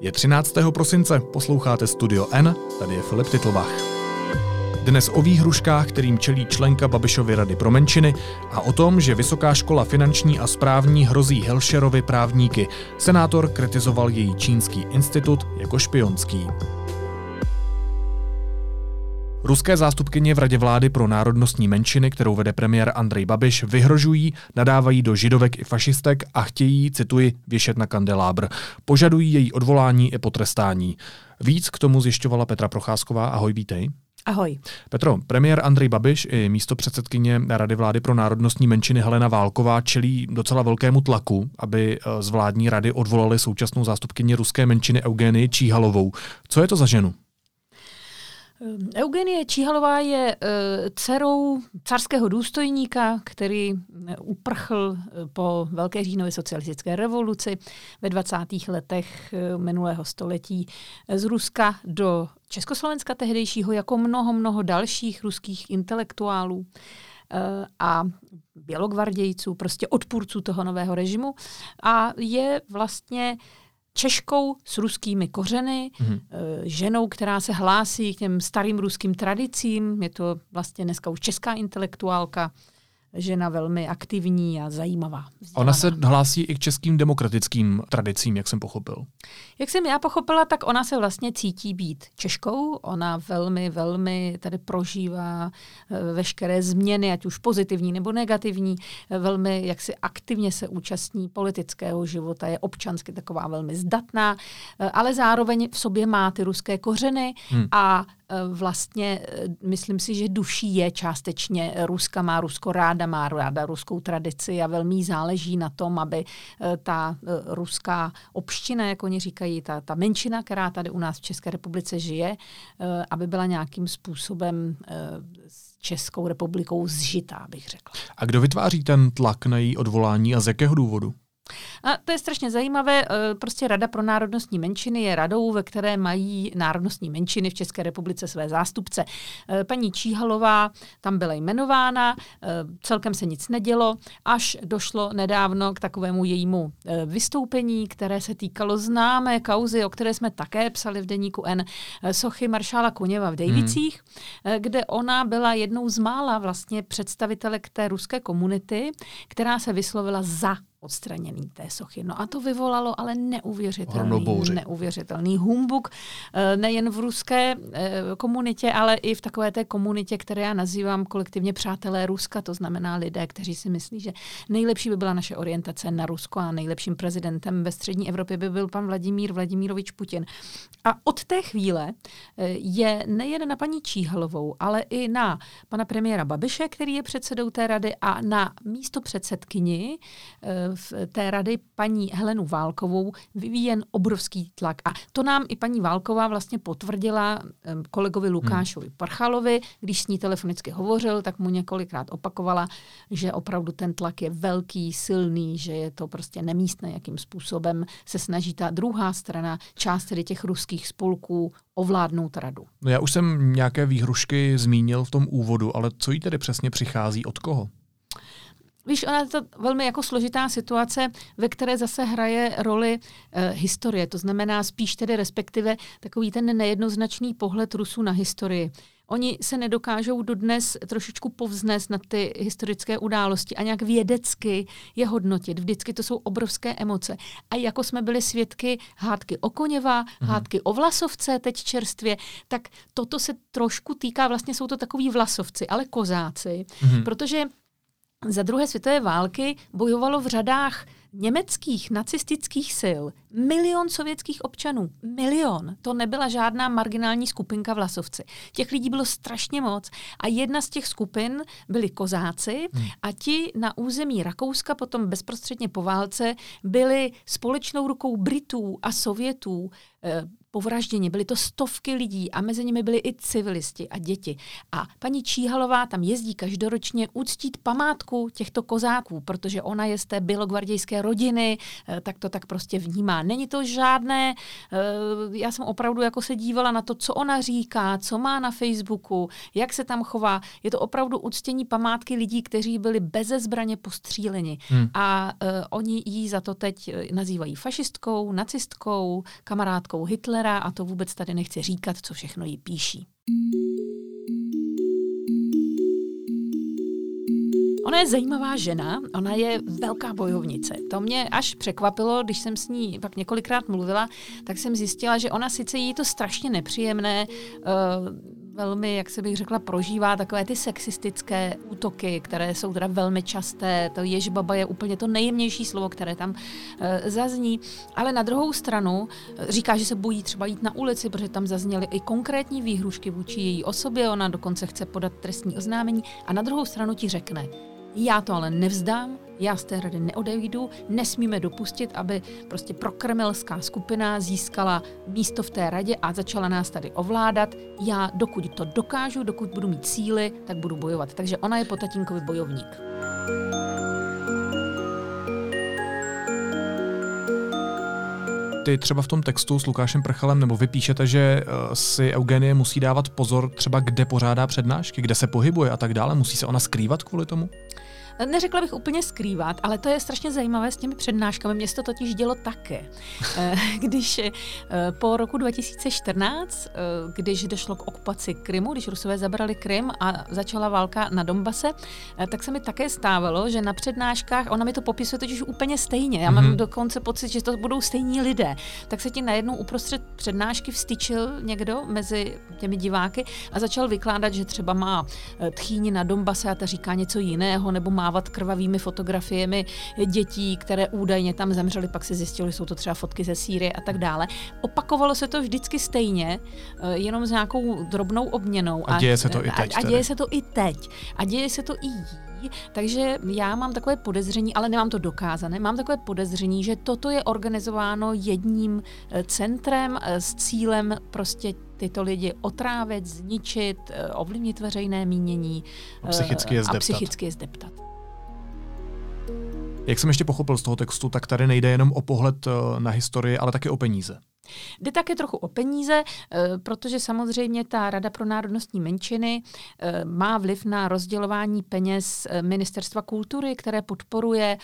Je 13. prosince, posloucháte Studio N, tady je Filip Titlbach. Dnes o výhruškách, kterým čelí členka Babišovy rady pro menšiny a o tom, že Vysoká škola finanční a správní hrozí Helšerovi právníky. Senátor kritizoval její čínský institut jako špionský. Ruské zástupkyně v Radě vlády pro národnostní menšiny, kterou vede premiér Andrej Babiš, vyhrožují, nadávají do židovek i fašistek a chtějí, cituji, věšet na kandelábr. Požadují její odvolání i potrestání. Víc k tomu zjišťovala Petra Procházková. Ahoj, vítej. Ahoj. Petro, premiér Andrej Babiš i místo předsedkyně Rady vlády pro národnostní menšiny Helena Válková čelí docela velkému tlaku, aby eh, z vládní rady odvolali současnou zástupkyni ruské menšiny Eugenie Číhalovou. Co je to za ženu? Ehm, Eugenie Číhalová je uh, dcerou carského důstojníka, který eh, uprchl eh, po Velké říjnové socialistické revoluci ve 20. letech minulého století z Ruska do Československa tehdejšího jako mnoho, mnoho dalších ruských intelektuálů a bělogvardějců, prostě odpůrců toho nového režimu a je vlastně Češkou s ruskými kořeny, mm-hmm. ženou, která se hlásí k těm starým ruským tradicím. Je to vlastně dneska už česká intelektuálka, žena velmi aktivní a zajímavá. Vzdělaná. Ona se hlásí i k českým demokratickým tradicím, jak jsem pochopil. Jak jsem já pochopila, tak ona se vlastně cítí být Češkou. Ona velmi, velmi tady prožívá eh, veškeré změny, ať už pozitivní nebo negativní. Eh, velmi, jak si aktivně se účastní politického života, je občansky taková velmi zdatná, eh, ale zároveň v sobě má ty ruské kořeny hmm. a vlastně myslím si, že duší je částečně Ruska, má Rusko ráda, má ráda ruskou tradici a velmi záleží na tom, aby ta ruská obština, jak oni říkají, ta, ta menšina, která tady u nás v České republice žije, eh, aby byla nějakým způsobem eh, s Českou republikou zžitá, bych řekla. A kdo vytváří ten tlak na její odvolání a z jakého důvodu? A to je strašně zajímavé. Eh, prostě Rada pro národnostní menšiny je radou, ve které mají národnostní menšiny v České republice své zástupce. Eh, paní Číhalová tam byla jmenována, eh, celkem se nic nedělo, až došlo nedávno k takovému jejímu vystoupení, které se týkalo známé kauzy, o které jsme také psali v deníku N, sochy maršála Koněva v Dejvicích, hmm. kde ona byla jednou z mála vlastně představitelek té ruské komunity, která se vyslovila za odstranění té sochy. No a to vyvolalo ale neuvěřitelný, neuvěřitelný humbuk eh, nejen v ruské eh, komunitě, ale i v takové té komunitě, které já nazývám kolektivně přátelé Ruska, to znamená lidé, kteří si myslí, že nejlepší by byla naše orientace na Rusko a nejlepším prezidentem ve střední Evropě by byl pan Vladimír Vladimírovič Putin. A od té chvíle eh, je nejen na paní Číhalovou, ale i na pana premiéra Babiše, který je předsedou té rady a na místo předsedkyni v té rady paní Helenu Válkovou vyvíjen obrovský tlak. A to nám i paní Válková vlastně potvrdila kolegovi Lukášovi hmm. Parchalovi, když s ní telefonicky hovořil, tak mu několikrát opakovala, že opravdu ten tlak je velký, silný, že je to prostě nemístné, jakým způsobem se snaží ta druhá strana, část tedy těch ruských spolků, ovládnout radu. No já už jsem nějaké výhrušky zmínil v tom úvodu, ale co jí tedy přesně přichází od koho? Víš, ona je to velmi jako složitá situace, ve které zase hraje roli e, historie. To znamená spíš tedy respektive takový ten nejednoznačný pohled Rusů na historii. Oni se nedokážou dodnes trošičku povznést na ty historické události a nějak vědecky je hodnotit. Vždycky to jsou obrovské emoce. A jako jsme byli svědky hádky o Koněva, mhm. hádky o Vlasovce teď čerstvě, tak toto se trošku týká, vlastně jsou to takový Vlasovci, ale kozáci, mhm. protože za druhé světové války bojovalo v řadách německých nacistických sil milion sovětských občanů. Milion. To nebyla žádná marginální skupinka vlasovci. Těch lidí bylo strašně moc. A jedna z těch skupin byli kozáci hmm. a ti na území Rakouska potom bezprostředně po válce byli společnou rukou Britů a Sovětů eh, povražděni. Byly to stovky lidí a mezi nimi byli i civilisti a děti. A paní Číhalová tam jezdí každoročně uctít památku těchto kozáků, protože ona je z té bělogvardějské rodiny, eh, tak to tak prostě vnímá. Není to žádné, eh, já jsem opravdu jako se dívala na to, co ona říká, co má na Facebooku, jak se tam chová. Je to opravdu uctění památky lidí, kteří byli beze zbraně postříleni. Hmm. A uh, oni jí za to teď nazývají fašistkou, nacistkou, kamarádkou Hitlera a to vůbec tady nechci říkat, co všechno jí píší. Ona je zajímavá žena, ona je velká bojovnice. To mě až překvapilo, když jsem s ní pak několikrát mluvila, tak jsem zjistila, že ona sice jí to strašně nepříjemné, uh, velmi, jak se bych řekla, prožívá takové ty sexistické útoky, které jsou teda velmi časté. To ježbaba je úplně to nejjemnější slovo, které tam e, zazní. Ale na druhou stranu eh, říká, že se bojí třeba jít na ulici, protože tam zazněly i konkrétní výhrušky vůči její osobě. Ona dokonce chce podat trestní oznámení. A na druhou stranu ti řekne, já to ale nevzdám, já z té rady neodejdu, nesmíme dopustit, aby prostě prokremelská skupina získala místo v té radě a začala nás tady ovládat. Já, dokud to dokážu, dokud budu mít síly, tak budu bojovat. Takže ona je po tatínkovi bojovník. Ty třeba v tom textu s Lukášem Prchalem, nebo vy píšete, že uh, si Eugenie musí dávat pozor třeba, kde pořádá přednášky, kde se pohybuje a tak dále. Musí se ona skrývat kvůli tomu? Neřekla bych úplně skrývat, ale to je strašně zajímavé s těmi přednáškami. Mně se to totiž dělo také. Eh, když eh, po roku 2014, eh, když došlo k okupaci Krymu, když Rusové zabrali Krym a začala válka na Donbase, tak se mi také stávalo, že na přednáškách, ona mi to popisuje totiž úplně stejně. Já mám mm-hmm. dokonce pocit, že to budou stejní lidé. Tak se ti najednou uprostřed přednášky vstyčil někdo mezi těmi diváky a začal vykládat, že třeba má tchýni na Donbase a ta říká něco jiného, nebo má mávat krvavými fotografiemi dětí, které údajně tam zemřely, pak se zjistilo, že jsou to třeba fotky ze Sýrie a tak dále. Opakovalo se to vždycky stejně, eh, jenom s nějakou drobnou obměnou. A děje se to i teď. A, a děje se to i teď. A děje se to i jí. Takže já mám takové podezření, ale nemám to dokázané, mám takové podezření, že toto je organizováno jedním eh, centrem eh, s cílem prostě tyto lidi otrávit, zničit, ovlivnit veřejné mínění a psychicky je zdeptat. A psychicky je zdeptat. Jak jsem ještě pochopil z toho textu, tak tady nejde jenom o pohled eh, na historii, ale také o peníze. Jde také trochu o peníze, eh, protože samozřejmě ta Rada pro národnostní menšiny eh, má vliv na rozdělování peněz Ministerstva kultury, které podporuje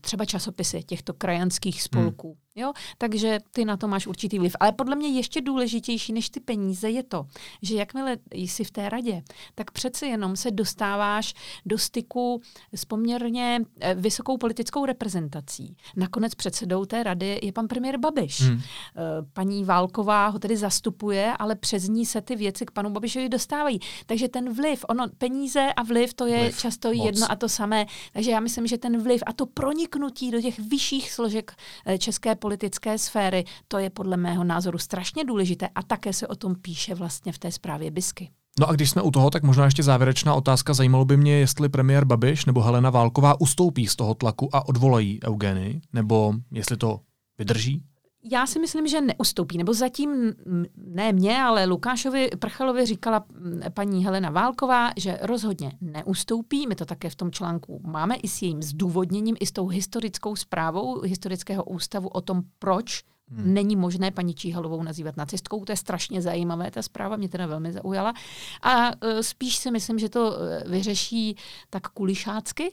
třeba časopisy těchto krajanských spolků. Hmm. Jo? Takže ty na to máš určitý vliv. Ale podle mě ještě důležitější než ty peníze je to, že jakmile jsi v té radě, tak přece jenom se dostáváš do styku s poměrně eh, vysokou politickou reprezentací. Nakonec předsedou té rady je pan premiér Babiš. Hmm. Eh, paní Válková ho tedy zastupuje, ale přes ní se ty věci k panu Babišovi dostávají. Takže ten vliv, ono peníze a vliv, to je vliv, často moc. jedno a to samé. Takže já myslím, že ten vliv a to proniknutí do těch vyšších složek eh, české politické sféry, to je podle mého názoru strašně důležité a také se o tom píše vlastně v té zprávě Bisky. No a když jsme u toho, tak možná ještě závěrečná otázka. Zajímalo by mě, jestli premiér Babiš nebo Helena Válková ustoupí z toho tlaku a odvolají Eugeny, nebo jestli to vydrží? Já si myslím, že neustoupí, nebo zatím ne mě, ale Lukášovi Prchalovi říkala paní Helena Válková, že rozhodně neustoupí. My to také v tom článku máme i s jejím zdůvodněním, i s tou historickou zprávou historického ústavu o tom, proč Hmm. Není možné paní Číhalovou nazývat nacistkou, to je strašně zajímavé, ta zpráva mě teda velmi zaujala. A uh, spíš si myslím, že to uh, vyřeší tak kulišácky,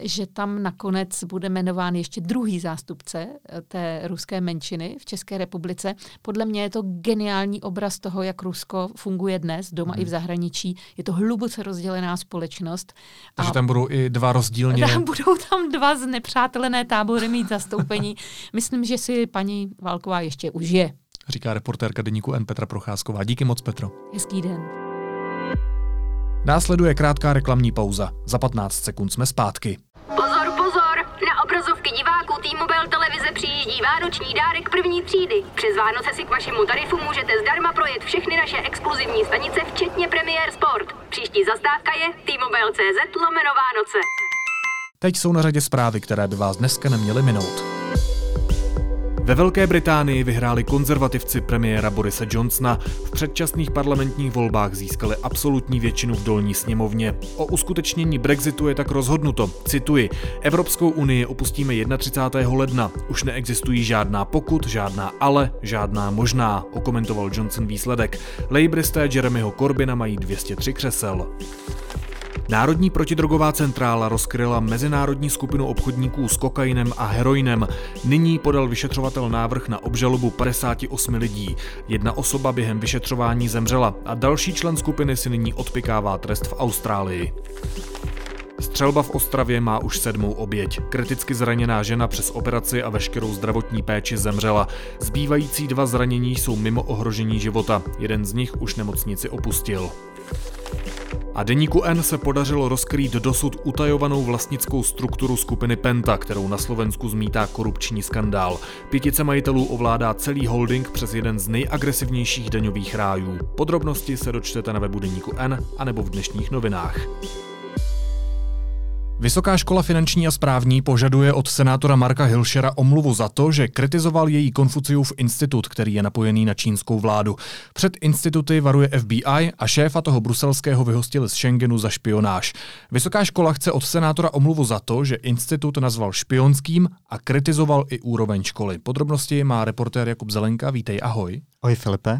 že tam nakonec bude jmenován ještě druhý zástupce eh, té ruské menšiny v České republice. Podle mě je to geniální obraz toho, jak Rusko funguje dnes, doma hmm. i v mhm. zahraničí. Je to hluboce rozdělená společnost. Takže tam budou i dva rozdílně. Tam budou tam dva znepřátelené tábory mít zastoupení. Myslím, že si paní Válková ještě užije. Říká reportérka deníku N Petra Procházková. Díky moc, Petro. Hezký den. Následuje krátká reklamní pauza. Za 15 sekund jsme zpátky. Pozor, pozor! Na obrazovky diváků T-Mobile televize přijíždí vánoční dárek první třídy. Přes Vánoce si k vašemu tarifu můžete zdarma projet všechny naše exkluzivní stanice, včetně Premier Sport. Příští zastávka je T-Mobile.cz lomeno Vánoce. Teď jsou na řadě zprávy, které by vás dneska neměly minout. Ve Velké Británii vyhráli konzervativci premiéra Borise Johnsona, v předčasných parlamentních volbách získali absolutní většinu v dolní sněmovně. O uskutečnění Brexitu je tak rozhodnuto. Cituji, Evropskou unii opustíme 31. ledna. Už neexistují žádná pokud, žádná ale, žádná možná, okomentoval Johnson výsledek. Labouristé Jeremyho Corbina mají 203 křesel. Národní protidrogová centrála rozkryla mezinárodní skupinu obchodníků s kokainem a heroinem. Nyní podal vyšetřovatel návrh na obžalobu 58 lidí. Jedna osoba během vyšetřování zemřela a další člen skupiny si nyní odpikává trest v Austrálii. Střelba v Ostravě má už sedmou oběť. Kriticky zraněná žena přes operaci a veškerou zdravotní péči zemřela. Zbývající dva zranění jsou mimo ohrožení života. Jeden z nich už nemocnici opustil. A deníku N se podařilo rozkrýt dosud utajovanou vlastnickou strukturu skupiny Penta, kterou na Slovensku zmítá korupční skandál. Pětice majitelů ovládá celý holding přes jeden z nejagresivnějších daňových rájů. Podrobnosti se dočtete na webu deníku N anebo v dnešních novinách. Vysoká škola finanční a správní požaduje od senátora Marka Hilšera omluvu za to, že kritizoval její Konfuciův institut, který je napojený na čínskou vládu. Před instituty varuje FBI a šéfa toho bruselského vyhostili z Schengenu za špionáž. Vysoká škola chce od senátora omluvu za to, že institut nazval špionským a kritizoval i úroveň školy. Podrobnosti má reportér Jakub Zelenka. Vítej, ahoj. Ahoj Filipe.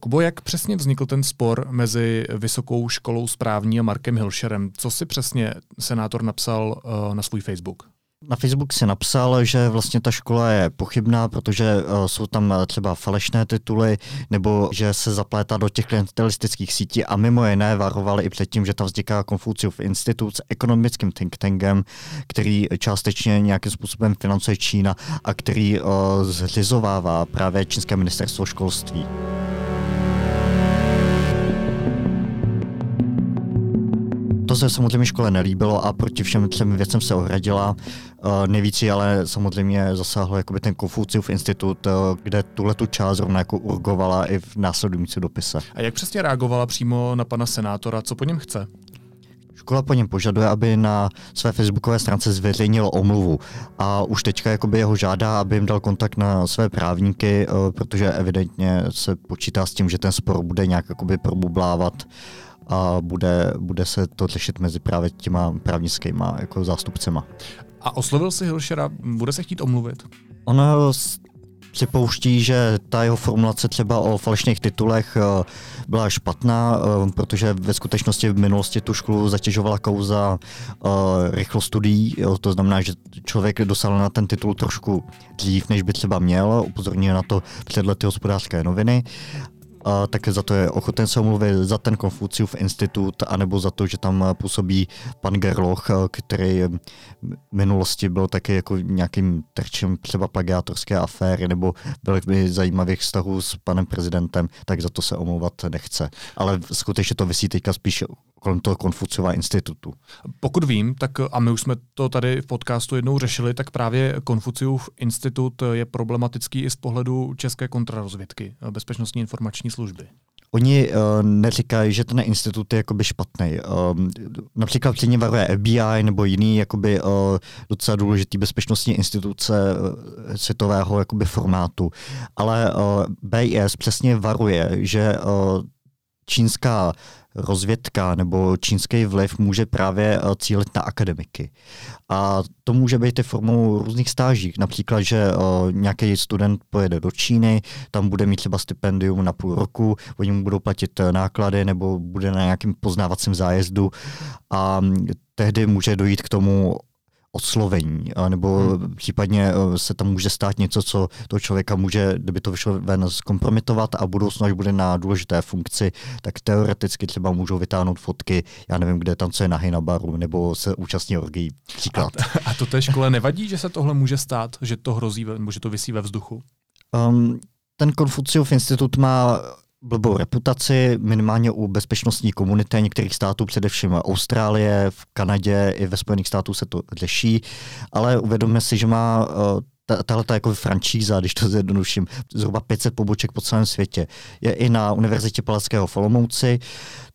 Kubo, jak přesně vznikl ten spor mezi Vysokou školou správní a Markem Hilšerem? Co si přesně senátor napsal uh, na svůj Facebook? Na Facebook si napsal, že vlastně ta škola je pochybná, protože uh, jsou tam třeba falešné tituly, nebo že se zaplétá do těch klientelistických sítí a mimo jiné varovali i před tím, že tam vzniká Konfuciův institut s ekonomickým think tankem, který částečně nějakým způsobem financuje Čína a který uh, zřizovává právě čínské ministerstvo školství. Se samozřejmě škole nelíbilo a proti všem třem věcem se ohradila. Uh, nejvíc ale samozřejmě zasáhl jakoby ten Konfuciův institut, uh, kde tuhle tu část zrovna jako urgovala i v následující dopise. A jak přesně reagovala přímo na pana senátora? Co po něm chce? Škola po něm požaduje, aby na své facebookové stránce zveřejnil omluvu a už teďka jakoby jeho žádá, aby jim dal kontakt na své právníky, protože evidentně se počítá s tím, že ten spor bude nějak jakoby probublávat a bude, bude se to řešit mezi právě těma právnickýma jako zástupcema. A oslovil si Hilšera, bude se chtít omluvit? Ono připouští, že ta jeho formulace třeba o falešných titulech eh, byla špatná, eh, protože ve skutečnosti v minulosti tu školu zatěžovala kauza uh, rychlostudií, to znamená, že člověk dosáhl na ten titul trošku dřív, než by třeba měl, upozornil na to před lety hospodářské noviny a tak za to je ochoten se omluvit za ten Konfuciův institut, anebo za to, že tam působí pan Gerloch, který v minulosti byl taky jako nějakým terčem třeba plagiátorské aféry nebo velmi zajímavých vztahů s panem prezidentem, tak za to se omlouvat nechce. Ale skutečně to vysí teďka spíš kolem toho Konfuciova institutu. Pokud vím, tak a my už jsme to tady v podcastu jednou řešili, tak právě Konfuciův institut je problematický i z pohledu české kontrarozvědky, bezpečnostní informační služby. Oni uh, neříkají, že ten institut je jakoby špatný. Uh, například předně varuje FBI nebo jiný jakoby, uh, docela důležitý bezpečnostní instituce uh, světového jakoby formátu. Ale uh, BIS přesně varuje, že uh, čínská rozvědka nebo čínský vliv může právě eh, cílit na akademiky. A to může být i formou různých stáží. Například, že uh, nějaký student pojede do Číny, tam bude mít třeba stipendium na půl roku, oni mu budou platit eh, náklady nebo bude na nějakém poznávacím zájezdu a mm, tehdy může dojít k tomu oslovení, nebo hmm. případně eh, se tam může stát něco, co toho člověka může, kdyby to vyšlo ven, zkompromitovat a budoucnu, až bude na důležité funkci, tak teoreticky třeba můžou vytáhnout fotky, já nevím, kde tam co je nahy na baru, nebo se účastní orgí. Příklad. A, a to té škole nevadí, že se tohle může stát, že to hrozí, nebo že to vysí ve vzduchu? Um, ten Konfuciův institut má blbou reputaci, minimálně u bezpečnostní komunity některých států, především Austrálie, v Kanadě i ve Spojených států se to řeší, ale uvědomme si, že má uh, tahle ta jako franšíza, když to zjednoduším, zhruba 500 poboček po celém světě. Je i na Univerzitě Palackého v Olomouci.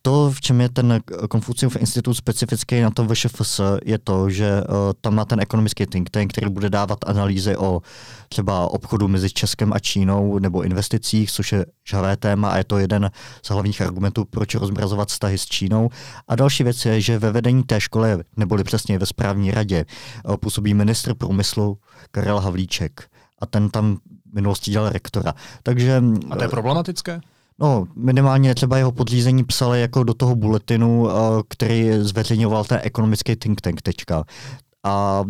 To, v čem je ten Konfuciův institut specifický na tom VŠFS, je to, že uh, tam má ten ekonomický think tank, který bude dávat analýzy o třeba obchodu mezi Českem a Čínou nebo investicích, což je žhavé téma a je to jeden z hlavních argumentů, proč rozmrazovat vztahy s Čínou. A další věc je, že ve vedení té školy, neboli přesně ve správní radě, uh, působí ministr průmyslu Karel Havlíček. A ten tam v minulosti dělal rektora. Takže, a to je problematické? No, minimálně třeba jeho podřízení psali jako do toho bulletinu, eh, který zveřejňoval ten ekonomický think tank teďka. A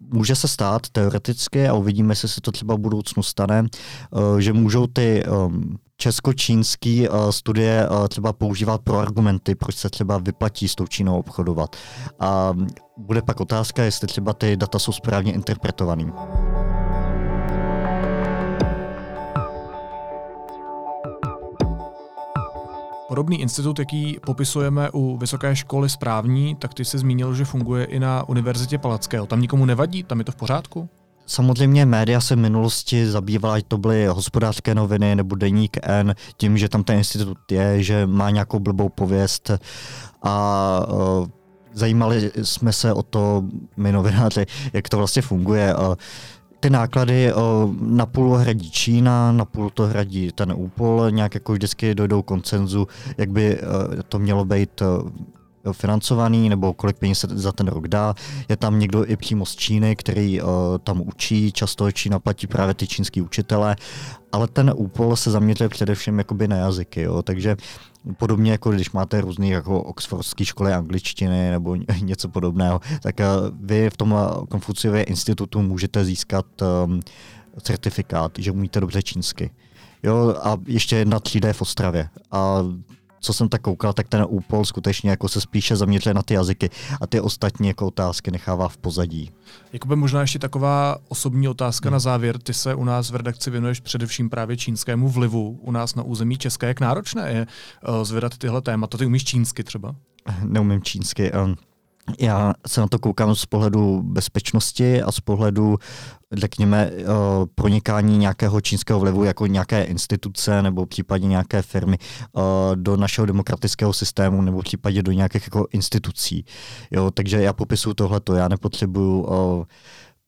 může se stát teoreticky, a uvidíme, jestli se to třeba v budoucnu stane, eh, že můžou ty ehm, česko-čínský eh, studie třeba používat pro argumenty, proč se třeba vyplatí s tou Čínou obchodovat. A bude pak otázka, jestli třeba ty data jsou správně interpretovaný. Podobný institut, jaký popisujeme u Vysoké školy správní, tak ty se zmínil, že funguje i na Univerzitě Palackého. Tam nikomu nevadí? Tam je to v pořádku? Samozřejmě média se v minulosti zabývala, ať to byly hospodářské noviny nebo deník N, tím, že tam ten institut je, že má nějakou blbou pověst a uh, zajímali jsme se o to, my novináři, jak to vlastně funguje. Uh, ty náklady o, na půl hradí Čína, na půl to hradí ten úpol, nějak jako vždycky dojdou koncenzu, jak by to mělo být financovaný, nebo kolik peněz se za ten rok dá. Je tam někdo i přímo z Číny, který uh, tam učí, často Čína platí právě ty čínský učitele, ale ten úpol se zaměřuje především jakoby na jazyky, jo. takže Podobně jako když máte různé jako oxfordské školy angličtiny nebo něco podobného, tak uh, vy v tom Konfuciově institutu můžete získat um, certifikát, že umíte dobře čínsky. Jo, a ještě jedna třída je v Ostravě. A co jsem tak koukal, tak ten úpol skutečně jako se spíše zaměřuje na ty jazyky a ty ostatní jako otázky nechává v pozadí. Jakoby možná ještě taková osobní otázka hmm. na závěr. Ty se u nás v redakci věnuješ především právě čínskému vlivu u nás na území České. Jak náročné je uh, zvedat tyhle témata? Ty umíš čínsky třeba? Neumím čínsky. Um, já se na to koukám z pohledu bezpečnosti a z pohledu, řekněme, eh, pronikání nějakého čínského vlivu jako nějaké instituce nebo případně nějaké firmy eh, do našeho demokratického systému nebo případně do nějakých jako institucí. Jo, takže já popisuju tohleto, já nepotřebuju eh,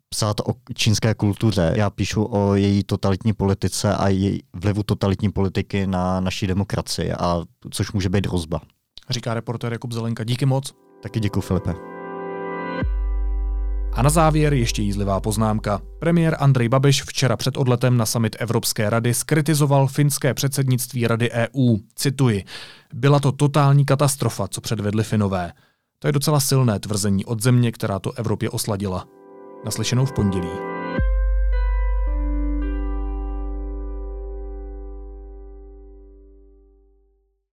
psát o čínské kultuře. Já píšu o její totalitní politice a její vlivu totalitní politiky na naší demokracii, a což může být hrozba. Říká reportér Jakub Zelenka. Díky moc. Taky děkuji, Filipe. A na závěr ještě jízlivá poznámka. Premiér Andrej Babiš včera před odletem na summit Evropské rady skritizoval finské předsednictví Rady EU. Cituji. Byla to totální katastrofa, co předvedli Finové. To je docela silné tvrzení od země, která to Evropě osladila. Naslyšenou v pondělí.